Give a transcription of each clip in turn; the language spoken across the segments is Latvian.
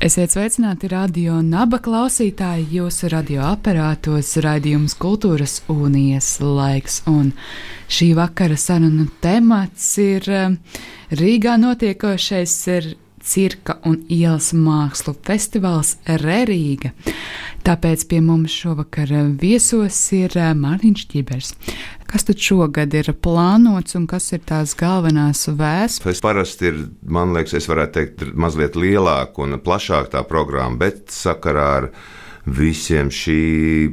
Esiet sveicināti radio naba klausītāji, jūsu radioaparātos raidījums Kultūras unijas laiks. Un šī vakara sarunu temats ir eh, Rīgā notiekošais ir cirka un ielas mākslu festivāls Rērīga. Tāpēc pie mums šovakar viesos ir eh, Mārtiņš Čibers. Kas tad šogad ir plānots un kas ir tās galvenās vēstures? Tas parasti ir, man liekas, es varētu teikt, mazliet lielāka un plašāka tā programma, bet sakarā ar visiem šī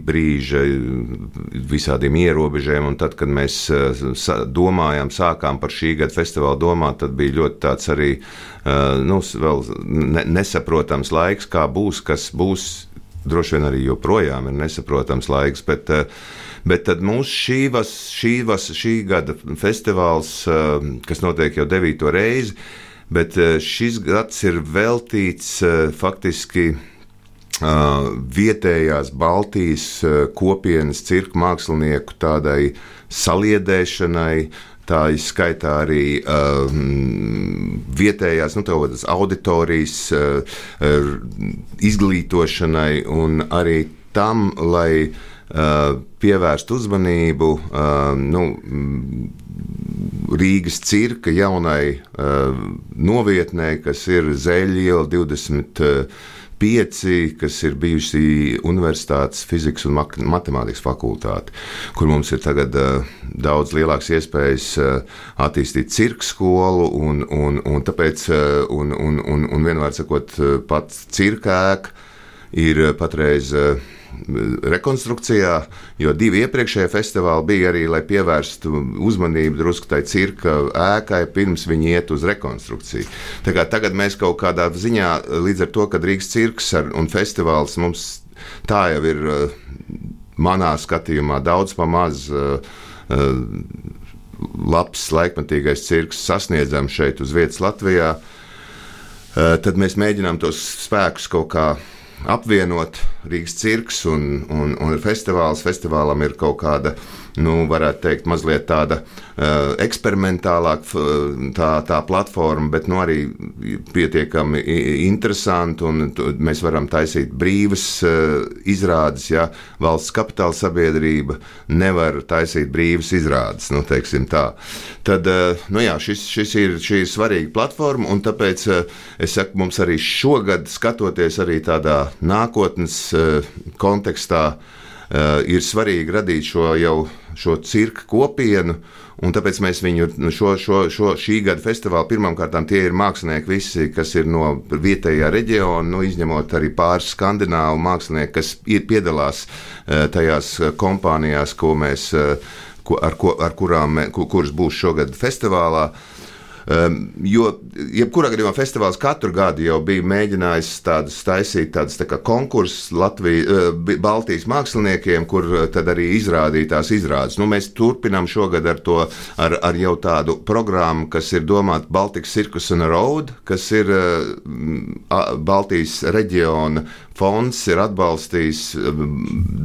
brīža visādiem ierobežojumiem. Tad, kad mēs domājām, sākām par šī gada festivālu domāt, tad bija ļoti tāds arī nu, nesaprotams laiks, kā būs, kas būs. Droši vien arī joprojām ir nesaprotams laiks, bet uh, Bet tad mūsu šī, vas, šī, vas, šī gada festivāls, eh, kas notiek jau devīto reizi, bet eh, šis gads ir veltīts eh, faktiski vietējās Baltijas kopienas cirka mākslinieku tādai saliedēšanai, tā izskaitā arī uh, vietējās nu, auditorijas uh, izglītošanai un arī tam, lai uh, pievērst uzmanību nu, Rīgas cirka jaunai novietnē, kas ir Zeļiela 25, kas ir bijusi Universitātes fizikas un matemātikas fakultāte, kur mums ir tagad daudz lielākas iespējas attīstīt cirka skolu, un, un, un tāpēc, un, un, un, un vienmēr sakot, pats cirka ēka ir patreiz rekonstrukcijā, jo divi iepriekšējie festivāli bija arī, lai pievērstu uzmanību drusku tai cirka ēkai, pirms viņi iet uz rekonstrukciju. Tagad mēs kaut kādā ziņā, līdz ar to, ka Rīgas cirks un festivāls mums tā jau ir manā skatījumā daudz pamaz. Labs, laikmatīgais cirks sasniedzams šeit uz vietas Latvijā, tad mēs mēģinām tos spēkus kaut kā apvienot Rīgas cirks un, un, un festivāls. Festivālam ir kaut kāda, nu, varētu teikt, mazliet tāda uh, eksperimentālāka tā, tā platforma, bet nu, arī pietiekami interesanti. Mēs varam taisīt brīvas uh, izrādes, ja valsts kapitāla sabiedrība nevar taisīt brīvas izrādes. Nu, Tad uh, nu, jā, šis, šis ir, šī ir svarīga platforma, un tāpēc es saku, mums arī šogad, skatoties arī tādā nākotnes kontekstā, ir svarīgi radīt šo jau šo cirka kopienu. Un tāpēc mēs viņu nu, šo, šo, šo šī gada festivālu pirmkārt tie ir mākslinieki, visi, kas ir no vietējā reģiona, nu, izņemot arī pāris skandināvu mākslinieku, kas ir, piedalās uh, tajās kompānijās, ko mēs, uh, ko, ar, ko, ar kurām, kuras būs šogad festivālā. Uh, jo, jebkurā gadījumā festivāls katru gadu jau bija mēģinājis tādus taisīt tādus tā konkursus Latvijas, uh, Baltijas māksliniekiem, kur uh, tad arī izrādītās izrādes. Nu, mēs turpinām šogad ar to, ar, ar jau tādu programmu, kas ir domāta Baltikas Circus and Road, kas ir uh, Baltijas reģiona fonds ir atbalstījis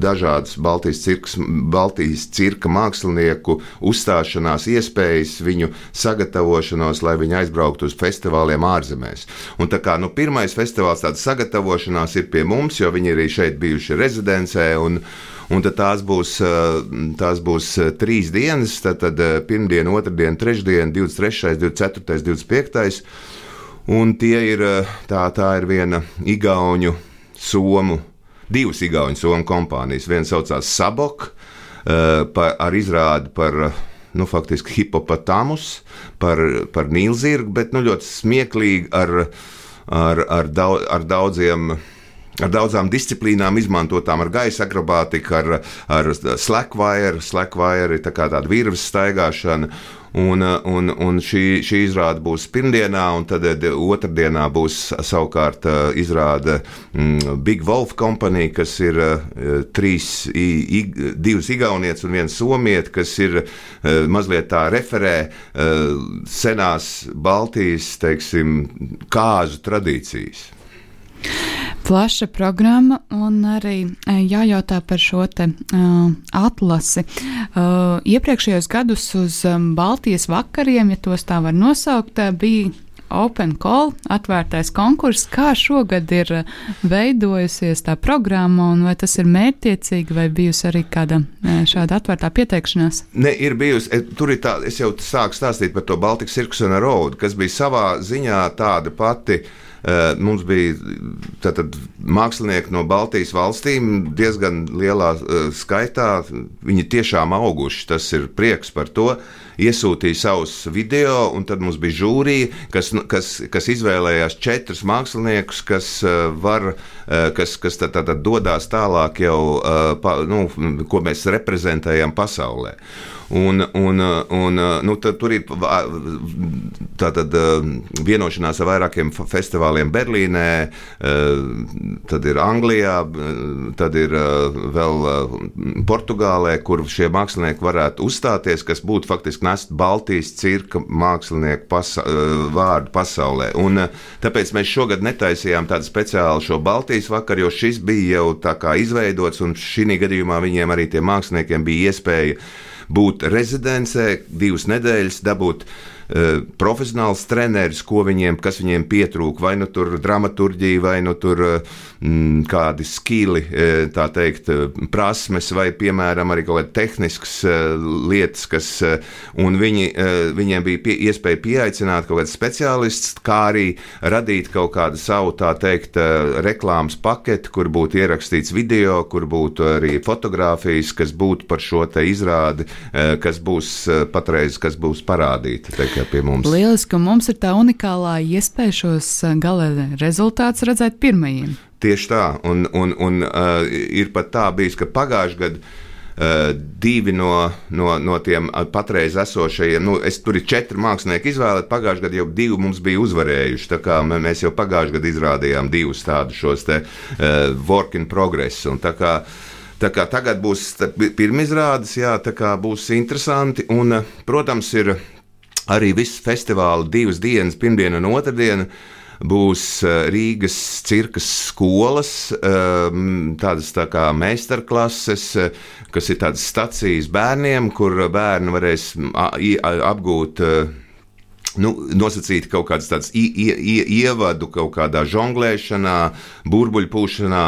dažādas Baltijas, cirks, Baltijas cirka mākslinieku uzstāšanās iespējas, viņu sagatavošanos lai viņi aizbrauktu uz festivāliem ārzemēs. Un tā kā nu, pirmais festivāls tāda sagatavošanās ir pie mums, jo viņi arī šeit bijuši rezidencē. Un, Un tās būs, tās būs trīs dienas. Tad, tad pirmdiena, otrdiena, trešdiena, 23, 24, 25. Un tie ir, tā, tā ir viena igauņu somu, divas igauņu somu kompānijas. Viena saucās Sabok ar izrādi par nu, faktiski hipopotamus, par, par nīlzirgu, bet nu, ļoti smieklīgi ar, ar, ar, daudz, ar daudziem. Ar daudzām disciplīnām, izmantotām ar gaisa akrobātiku, ar, ar slēgvāru, slēgvāru, tā kā tāda virves staigāšana. Un, un, un šī, šī izrāde būs pirmdienā, un tad otrdienā būs savukārt izrāde mm, Big Wolf Company, kas ir trīs, divas igaunietes un viens somietis, kas ir mazliet tā referē senās Baltijas, teiksim, kāzu tradīcijas plaša programma un arī e, jājautā par šo te uh, atlasi. Uh, iepriekšējos gadus uz Baltijas vakariem, ja tos tā var nosaukt, bija Open Call, atvērtais konkurss. Kā šogad ir veidojusies tā programma, un vai tas ir mērķiecīgi, vai bijusi arī kāda šāda atvērtā pieteikšanās? Ne, ir bijusi. Tur ir tā, es jau sāku stāstīt par to Baltikas Circus un Road, kas bija savā ziņā tāda pati uh, Eh, mums bija tātad, mākslinieki no Baltijas valstīm diezgan lielā eh, skaitā. Viņi tiešām auguši, tas ir prieks par to. Iesūtīja savus video, un tad mums bija žūrija, kas, kas, kas izvēlējās četrus māksliniekus, kas eh, var, kas, kas tad, tad dodas tālāk jau, nu, ko mēs reprezentējam pasaulē. Un, un, un, nu, tur ir tātad, vienošanās ar vairākiem festivāliem Berlīnē, tad ir Anglijā, tad ir vēl Portugālē, kur šie mākslinieki varētu uzstāties, kas būtu faktiski nest Baltijas cirka mākslinieku pasa vārdu pasaulē. Un, tāpēc mēs šogad netaisījām tādu speciālu šo Baltijas vakaru, jo šis bija jau izveidots, un šī gadījumā viņiem arī tiem māksliniekiem bija iespēja būt rezidencē divas nedēļas, dabūt profesionāls treneris, ko viņiem, kas viņiem pietrūka, vai nu tur dramaturģija, vai nu tur uh, mm, kādi skili, e, tā teikt, e, prasmes, vai, piemēram, arī kaut kādas tehniskas e, lietas, kas, un viņi, viņiem bija pie, iespēja pieaicināt kaut kādus speciālistus, kā arī radīt kaut kādu savu, tā teikt, reklāmas paketi, kur būtu ierakstīts video, kur būtu arī fotografijas, kas būtu par šo te izrādi, kas būs patreiz, kas būs parādīta teikt, pie mums. Lieliski, un mums ir tā unikālā iespēja šos gala rezultātus redzēt pirmajiem. Tieši tā, un, un, un uh, ir pat tā bijis, ka pagājušajā gadā Uh, divi no, no, no tiem patreiz esošajiem, nu, es, tur ir četri mākslinieki izvēlēti. Pagājušajā gadā jau divi mums bija uzvarējuši. Tā kā mēs jau pagājušajā gadā izrādījām divus tādus šos te uh, work in progress. Un tā kā tagad būs pirmizrādes, jā, tā kā būs interesanti. Un, protams, ir arī viss festivāla divas dienas, pirmdiena un otrdiena būs eh, Rīgas cirkas skolas, ehm, tādas tā kā meistarklases, eh, kas ir tādas stacijas bērniem, kur bērni varēs apgūt eh, nu, nosacīt kaut kādas tādas ievadu, kaut kādā žonglēšanā, burbuļpūšanā,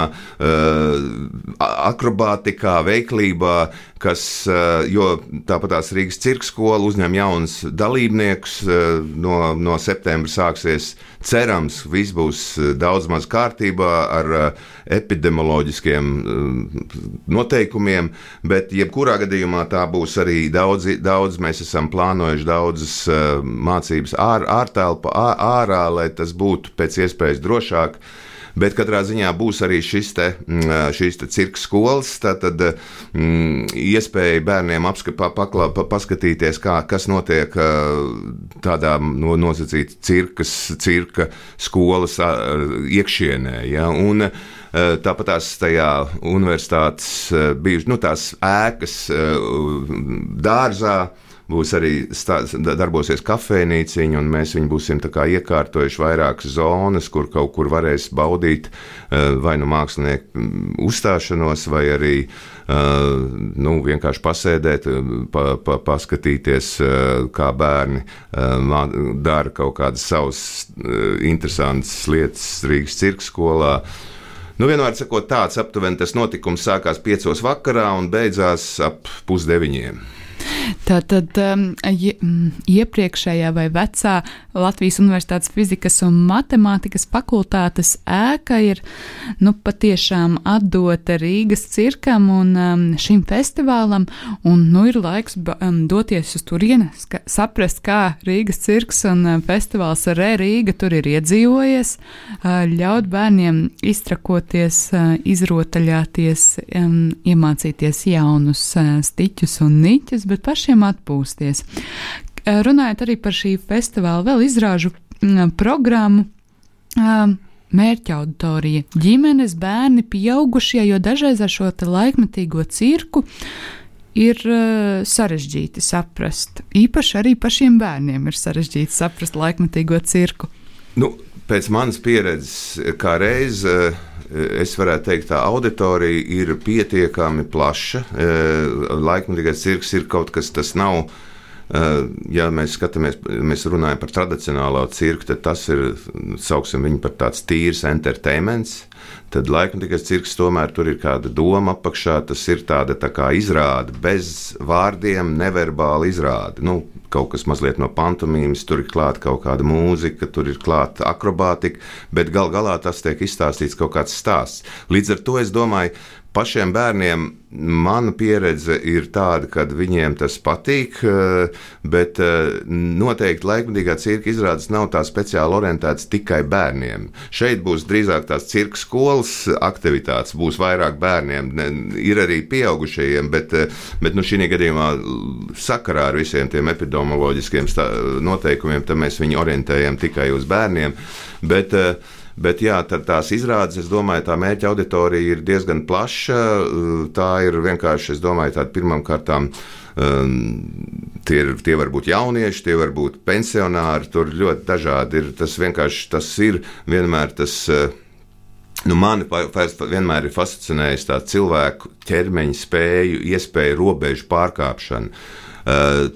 akrobātikā, veiklībā, kas, eh, jo tāpat tās Rīgas cirka skola uzņem jaunus dalībniekus. Eh, no, no septembra sāksies, cerams, viss būs eh, daudz maz kārtībā ar epidemioloģiskiem noteikumiem, bet jebkurā gadījumā tā būs arī daudz, daudz mēs esam plānojuši daudzas mācības ār, ārtelpa, ārā, lai tas būtu pēc iespējas drošāk. Bet katrā ziņā būs arī šis te, mm, šīs te cirka skolas, tad mm, iespēja bērniem apskatīt, paklā, paskatīties, kā, kas notiek tādā no, nosacīta cirkas, cirka skolas iekšienē. Ja? Un, Tāpat tās tajā universitātes bijušas nu, tās ēkas dārzā, būs arī stā, darbosies kafejnīciņa, un mēs viņu būsim iekārtojuši vairākas zonas, kur kaut kur varēs baudīt eh, vai nu mākslinieku uzstāšanos, vai arī eh, nu, vienkārši pasēdēt, pa, pa, paskatīties, eh, kā bērni dara kaut kādas savas interesantas lietas Rīgas cirka skolā. Nu, vienmēr sakot, tāds aptuveni tas notikums sākās piecos vakarā un beidzās ap pusdeviņiem. Tātad um, mm, iepriekšējā vai vecā Latvijas Universitātes fizikas un matemātikas fakultātes ēka ir nu, patiešām atdota Rīgas cirkam un um, šim festivālam, un nu ir laiks um, doties uz turieni, saprast, kā Rīgas cirks un um, festivāls Re Rīga tur ir iedzīvojies, uh, ļaut bērniem iztrakoties, uh, izrotaļāties, um, iemācīties jaunus uh, stiķus un niķus, bet pašiem atpūsties. runājot arī par šī festivāla vēl izrāžu mm, programmu. Mērķa auditorija - ģimenes, bērni, pieaugušie, jo dažreiz ar šo laikmetīgo cirku ir sarežģīti saprast. Īpaši arī pašiem bērniem ir sarežģīti saprast laikmetīgo cirku. Nu, pēc manas pieredzes, kā reiz. Es varētu teikt, tā auditorija ir pietiekami plaša. Uh, laikmatīgais cirks ir kaut kas, tas nav Eh, ja mēs skatāmies, mēs runājam par tradicionālo cirku, tad tas ir, sauksim viņu par tāds tīrs entertainments. Tad laikmatīgais cirks tomēr tur ir kāda doma apakšā, tas ir tāda tā kā izrāde, bez vārdiem, neverbāla izrāde. Nu, kaut kas mazliet no pantomīmas, tur ir klāta kaut kāda mūzika, tur ir klāta akrobātika, bet gal galā tas tiek izstāstīts kaut kāds stāsts. Līdz ar to es domāju, pašiem bērniem mana pieredze ir tāda, ka viņiem tas patīk, eh, bet eh, noteikti laikmatīgā cirka izrādes nav tā speciāli orientētas tikai bērniem. Šeit būs drīzāk tās cirka skolas aktivitātes, būs vairāk bērniem, ir arī pieaugušajiem, bet, eh, bet nu, šī gadījumā sakarā ar visiem tiem epidemioloģiskiem noteikumiem, tad mēs viņu orientējam tikai uz bērniem. Bet, uh, Bet jā, tās izrādes, es domāju, tā mērķa auditorija ir diezgan plaša. Tā ir vienkārši, es domāju, tāda pirmām kārtām. Um, tie, ir, tie var būt jaunieši, tie var būt pensionāri. Tur ļoti dažādi ir. Tas vienkārši tas ir vienmēr tas. Uh, Nu, mani vienmēr ir fascinējis tā cilvēku ķermeņa spēju, iespēju robežu pārkāpšanu. Uh,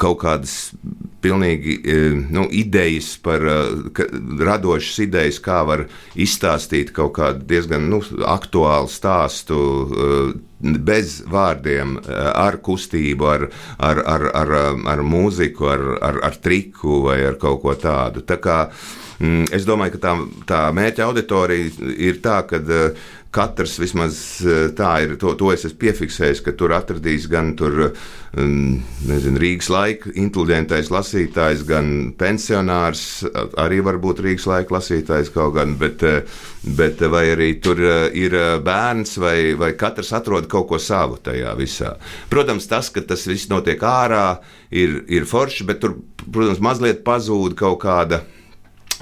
kaut kādas pilnīgi e, nu, idejas par e, radošas idejas, kā var izstāstīt kaut kādu diezgan nu, aktuālu stāstu e, bez vārdiem, ar kustību, ar, ar, ar, ar, ar mūziku, ar, ar, ar triku vai ar kaut ko tādu. Tā kā, mm, es domāju, ka tā, tā mērķa auditorija ir tā, ka katrs vismaz eh, tā ir, to, to es esmu piefiksējis, ka tur atradīs gan tur, um, nezinu, Rīgas laika inteliģentais lasītājs, gan pensionārs, arī varbūt Rīgas laika lasītājs kaut gan, bet, eh, bet vai arī tur eh, ir bērns, vai, vai katrs atrod kaut ko savu tajā visā. Protams, tas, ka tas viss notiek ārā, ir, ir forši, bet tur, protams, mazliet pazūd kaut kāda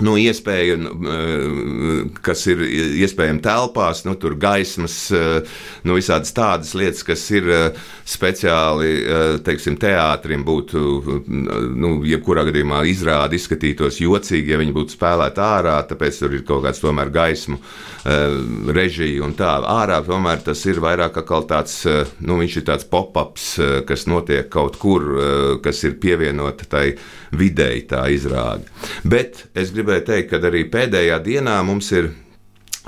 nu, iespēja, nu, eh, kas ir iespējama telpās, nu, tur gaismas, eh, nu, visādas tādas lietas, kas ir eh, speciāli, teiksim, teātrim būtu, nu, jebkurā gadījumā izrādi izskatītos jocīgi, ja viņi būtu spēlēti ārā, tāpēc tur ir kaut kāds tomēr gaismu režija un tā. Ārā tomēr tas ir vairāk kā tāds, nu, viņš ir tāds pop-ups, kas notiek kaut kur, kas ir pievienota tai videi tā izrāde. Bet es gribēju teikt, ka arī pēdējā dienā mums ir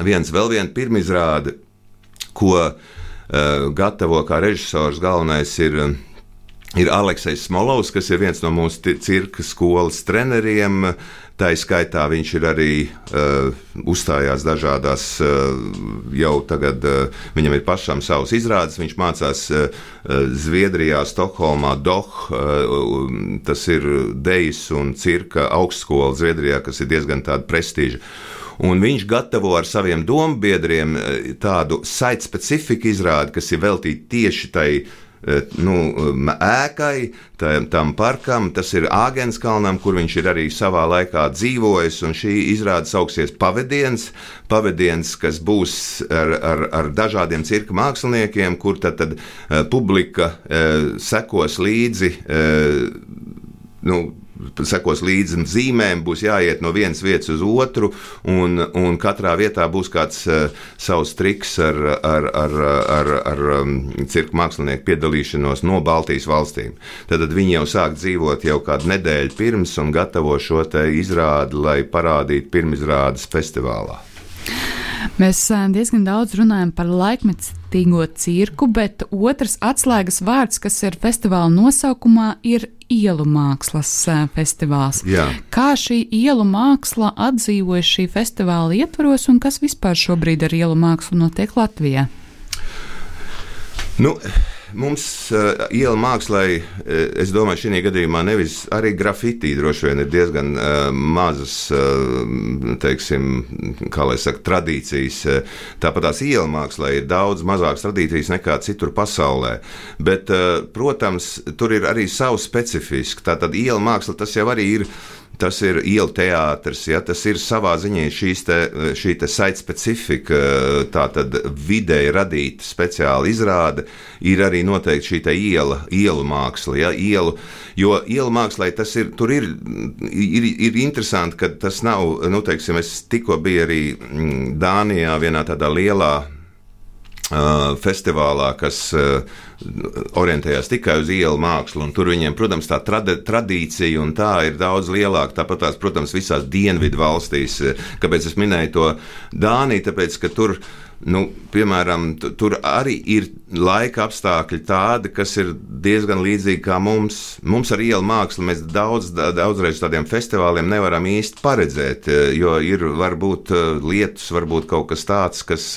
viens vēl viena pirmizrāde, ko uh, gatavo kā režisors galvenais ir. Uh, ir Aleksis Smolovs, kas ir viens no mūsu cirka skolas treneriem. Tā izskaitā viņš ir arī uh, uzstājās dažādās, uh, jau tagad uh, viņam ir pašam savs izrādes. Viņš mācās uh, Zviedrijā, Stokholmā, Doh. Uh, tas ir Dejas un Cirka augstskola Zviedrijā, kas ir diezgan tāda prestiža. Un viņš gatavo ar saviem dombiedriem tādu site-specifiku izrādi, kas ir veltīta tieši tai uh, nu, ēkai, tam parkam, tas ir Āgenskalnam, kur viņš ir arī savā laikā dzīvojis. Šī izrāde sauksies Pavadiens, pavadiens kas būs ar, ar, ar dažādiem cirka māksliniekiem, kur tad, tad uh, publika uh, sekos līdzi. Nu, sekos līdzi zīmēm, būs jāiet no vienas vietas uz otru, un, un katrā vietā būs kāds uh, savs triks ar, ar, ar, ar, ar um, cirka mākslinieku piedalīšanos no Baltijas valstīm. Tad, tad viņi jau sāk dzīvot jau kādu nedēļu pirms un gatavo šo izrādi, lai parādītu pirmizrādes festivālā. Mēs diezgan daudz runājam par laikmetīgo cirku, bet otrs atslēgas vārds, kas ir festivāla nosaukumā, ir ielu mākslas festivāls. Jā. Kā šī ielu māksla atdzīvojas šī festivāla ietvaros un kas vispār šobrīd ar ielu mākslu notiek Latvijā? Nu, mums uh, iela mākslā, es domāju, šī gadījumā nevis arī grafitī droši vien ir diezgan uh, mazas, uh, teiksim, kā lai saka, tradīcijas. Tāpat tās iela mākslā ir daudz mazākas tradīcijas nekā citur pasaulē. Bet, uh, protams, tur ir arī savu specifisku. Tātad iela māksla tas jau arī ir Tas ir ielu teātris, ja, tas ir savā ziņā te, šī site specifika, tā tad vidēji radīta speciāla izrāde, ir arī noteikti šī iela, ielu māksla. Ja, ielu, jo ielu mākslā tas ir, ir, ir, ir interesanti, ka tas nav, nu, teiksim, es tikko biju arī mm, Dānijā vienā tādā lielā festivālā, kas orientējās tikai uz ielu mākslu. Tur viņiem, protams, tā trad tradīcija un tā ir daudz lielāka. Tāpat tās, protams, visās dienvidu valstīs. Kāpēc es minēju to Dāniju? Tāpēc, ka tur Nu, piemēram, tur arī ir laika apstākļi tādi, kas ir diezgan līdzīgi kā mums. Mums ar ielu mākslu mēs daudz, daudzreiz tādiem festivāliem nevaram īsti paredzēt, jo ir varbūt lietus, varbūt kaut kas tāds, kas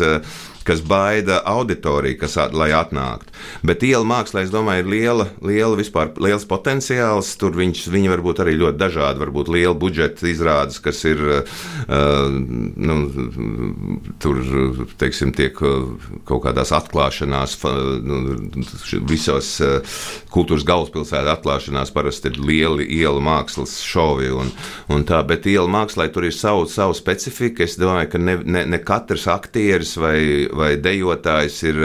kas baida auditoriju, kas, lai atnāktu. Bet iela mākslā, es domāju, ir liela, liela vispār, liels potenciāls. Tur viņš, viņi var būt arī ļoti dažādi. Varbūt liela budžeta izrādes, kas ir uh, nu, tur, teiksim, tiek kaut kādās atklāšanās, nu, visos uh, kultūras galvaspilsētā atklāšanās parasti ir lieli iela mākslas šovi un, un tā, bet iela mākslā tur ir savu, savu specifiku. Es domāju, ka ne, ne, ne katrs aktieris vai vai dejotājs ir,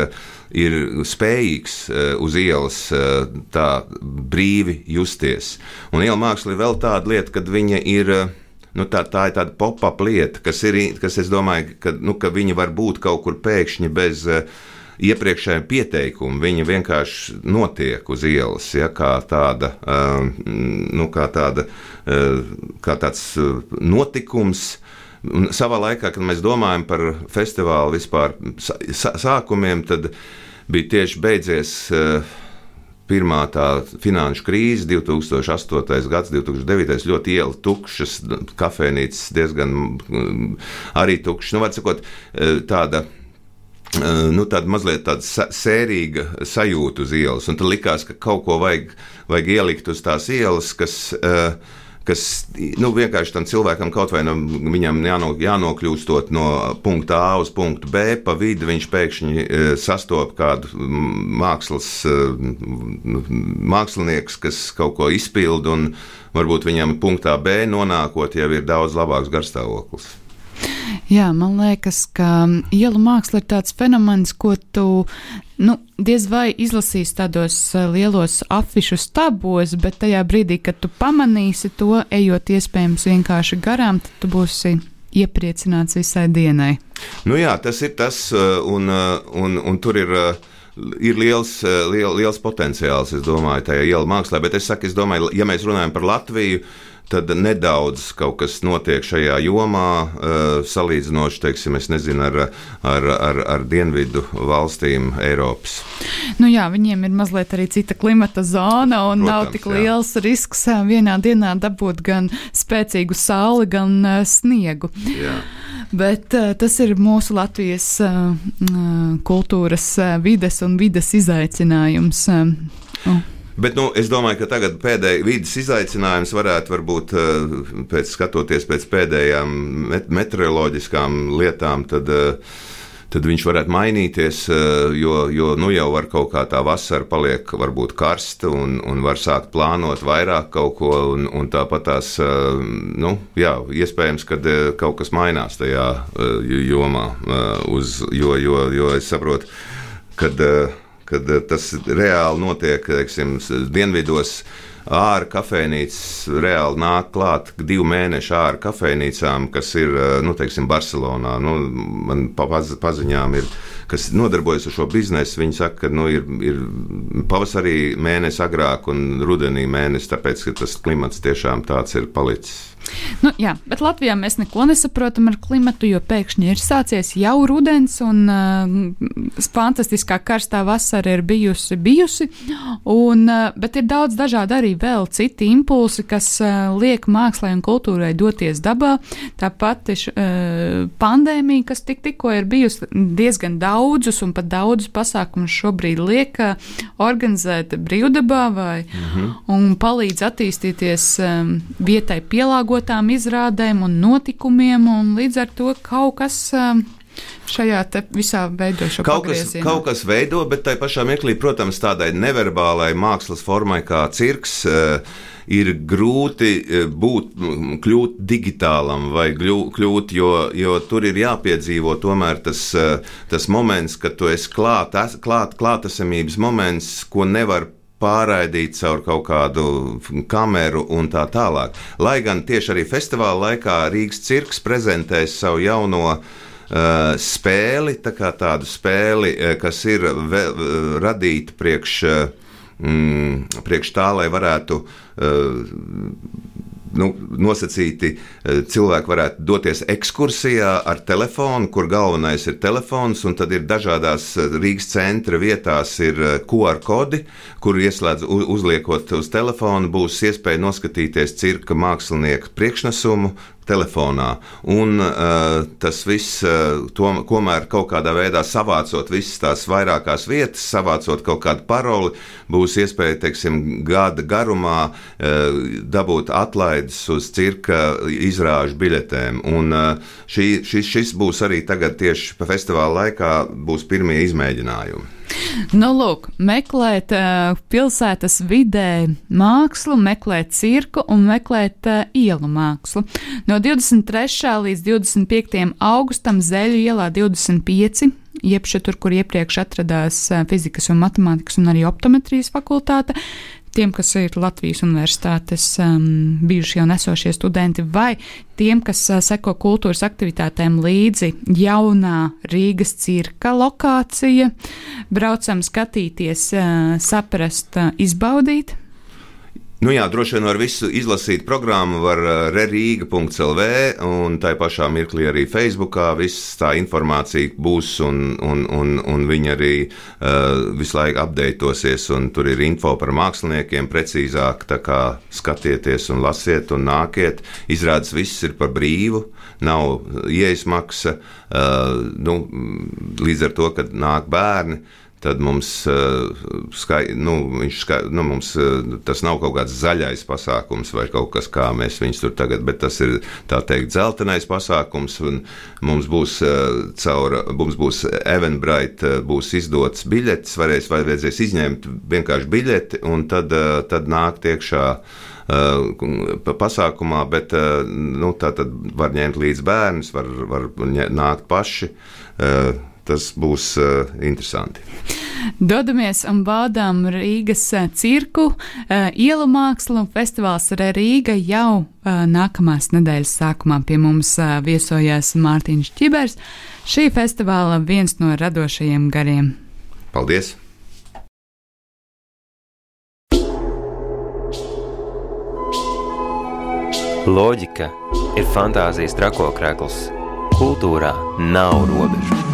ir spējīgs eh, uz ielas eh, tā brīvi justies. Un iela māksla ir vēl tāda lieta, kad viņa ir. Eh, nu, tā, tā ir tāda pop-up lieta, kas, ir, kas es domāju, ka, nu, ka viņa var būt kaut kur pēkšņi bez uh, iepriekšējā pieteikuma. Viņa vienkārši notiek uz ielas, ja, kā tāda, uh, nu, kā tāda, uh, kā tāds notikums. Un savā laikā, kad mēs domājam par festivālu vispār sākumiem, tad bija tieši beidzies uh, pirmā tā finanšu krīze, 2008. gads, 2009. ļoti iela tukšas, kafejnīcas diezgan mm, arī tukšas. Nu, sakot, e, tāda e, nu, tāda mazliet tāda sērīga sajūta uz ielas. Un tad likās, ka kaut ko vajag, vajag ielikt uz tās ielas, kas uh, kas nu, vienkārši tam cilvēkam kaut vai no, viņam jāno, jānokļūstot no punkta A uz punktu B, pa vidu viņš pēkšņi e, sastop kādu mākslas, e, mākslinieks, kas kaut ko izpild, un varbūt viņam punktā B nonākot jau ir daudz labāks garstāvoklis. Jā, man liekas, ka ielu māksla ir tāds fenomens, ko tu nu, diez vai izlasīsi tādos eh, lielos afišu stabos, bet tajā brīdī, kad tu pamanīsi to, ejot iespējams vienkārši garām, tad tu būsi iepriecināts visai dienai. Nu jā, tas ir tas, eh, un, eh, un, un tur ir ir liels, liel, liels potenciāls, es domāju, tajā iela mākslā. Bet es saku, es domāju, ja mēs runājam par Latviju, tad nedaudz kaut kas notiek šajā jomā, uh, salīdzinoši, teiksim, nezinu, ar, ar, ar, ar dienvidu valstīm Eiropas. Nu jā, viņiem ir mazliet arī cita klimata zona un Protams, nav tik jā. liels risks eh, vienā dienā dabūt gan spēcīgu sauli, gan uh, sniegu. Jā. Bet uh, tas ir mūsu Latvijas uh, kultūras, uh, vides un vides izaicinājums. Uh, Bet nu, es domāju, ka tagad pēdējais vidas izaicinājums varētu būt, eh, pēc skatoties pēc pēdējām met meteoroloģiskām lietām, tad, eh, tad viņš varētu mainīties, eh, jo, jo nu jau var kaut kā tā vasara paliek varbūt karsta un, un var sākt plānot vairāk kaut ko, un, un tāpat tās, nu, jā, iespējams, ka kaut kas mainās tajā jomā, uz, jo, jo, jo es saprotu, kad kad eh, tas reāli notiek teiksim, dienvidos. Ārā kafejnīcas reāli nāk klāt divu mēnešu ārā kafejnīcām, kas ir eh, nu, teiksim, Barcelonā. Nu, man paz, paziņām ir, kas nodarbojas ar šo biznesu. Viņi saka, ka nu, ir, ir pavasarī mēnesis agrāk un rudenī mēnesis, tāpēc ka tas klimats tiešām tāds ir palicis. Nu, jā, bet Latvijā mēs neko nesaprotam ar klimatu, jo pēkšņi ir sācies jau rudens, un uh, fantastiskā karstā vasara ir bijusi. bijusi un, uh, bet ir daudz dažādi arī vēl citi impulsi, kas uh, liek mākslai un kultūrai doties dabā. Tāpat ir uh, pandēmija, kas tik, tikko ir bijusi diezgan daudzus un pat daudzus pasākumus šobrīd liek uh, organizēt brīvdabā vai, mm -hmm. un palīdz attīstīties um, vietai pielāgotām izrādēm un notikumiem, un līdz ar to kaut kas. Um, šajā visā veido šo kaut kas, kaut kas veido, bet tai pašā mirklī, protams, tādai neverbālai mākslas formai kā cirks. Uh, ir grūti uh, būt, kļūt digitālam vai kļūt, jo, jo tur ir jāpiedzīvo tomēr tas, uh, tas moments, kad tu esi klāt, klāt, klātesamības moments, ko nevar pārraidīt caur kaut kādu kameru un tā tālāk. Lai gan tieši arī festivāla laikā Rīgas cirks prezentēs savu jauno uh, spēli, tā kā tādu spēli, uh, kas ir vēl, uh, radīta priekš, mm, priekš tā, lai varētu nu, nosacīti eh, cilvēki varētu doties ekskursijā ar telefonu, kur galvenais ir telefons, un tad ir dažādās eh, Rīgas centra vietās ir eh, QR kodi, kur ieslēdz uzliekot uz telefonu, būs iespēja noskatīties cirka mākslinieka priekšnesumu, telefonā. Un uh, tas viss, uh, tom, tomēr kaut kādā veidā savācot visas tās vairākās vietas, savācot kaut kādu paroli, būs iespēja, teiksim, gada garumā uh, dabūt atlaides uz cirka izrāžu biļetēm. Un uh, šī, šis, šis būs arī tagad tieši festivāla laikā, būs pirmie izmēģinājumi. Nu, lūk, meklēt uh, pilsētas vidē mākslu, meklēt cirku un meklēt uh, ielu mākslu. No 23. līdz 25. augustam Zeļu ielā 25 jeb tur, kur iepriekš atradās fizikas un matemātikas un arī optometrijas fakultāte tiem, kas ir Latvijas universitātes um, bijušie un esošie studenti, vai tiem, kas uh, seko kultūras aktivitātēm līdzi jaunā Rīgas cirka lokācija, braucam skatīties, uh, saprast, uh, izbaudīt. Nu jā, droši vien var visu izlasīt programmu, var uh, rerīga.lv un tā pašā mirklī arī Facebookā. Viss tā informācija būs un, un, un, un viņi arī uh, visu laiku apdeitosies. Tur ir info par māksliniekiem precīzāk. Tā kā skatieties un lasiet un nākiet. Izrādes viss ir par brīvu, nav ieejas maksa. Uh, nu, līdz ar to, kad nāk bērni tad mums, eh, skai, nu, skai, nu, mums eh, tas nav kaut kāds zaļais pasākums vai kaut kas kā mēs viņus tur tagad, bet tas ir tā teikt dzeltenais pasākums. Mums būs eh, caur, mums būs Evenbright, būs izdots biļetes, varēs vai vajadzēs izņemt vienkārši biļeti un tad, tad nākt iekšā pasākumā, bet nu, tā tad var ņemt līdzi bērnus, var, var nākt paši tas būs uh, interesanti. Dodamies un baudām Rīgas eh, cirku, uh, ielu mākslu. Festivāls Rīga jau uh, nākamās nedēļas sākumā pie mums uh, viesojās Mārtiņš Čibers. Šī festivāla viens no radošajiem gariem. Paldies! Loģika ir fantāzijas trakokrekls. Kultūrā nav robežu.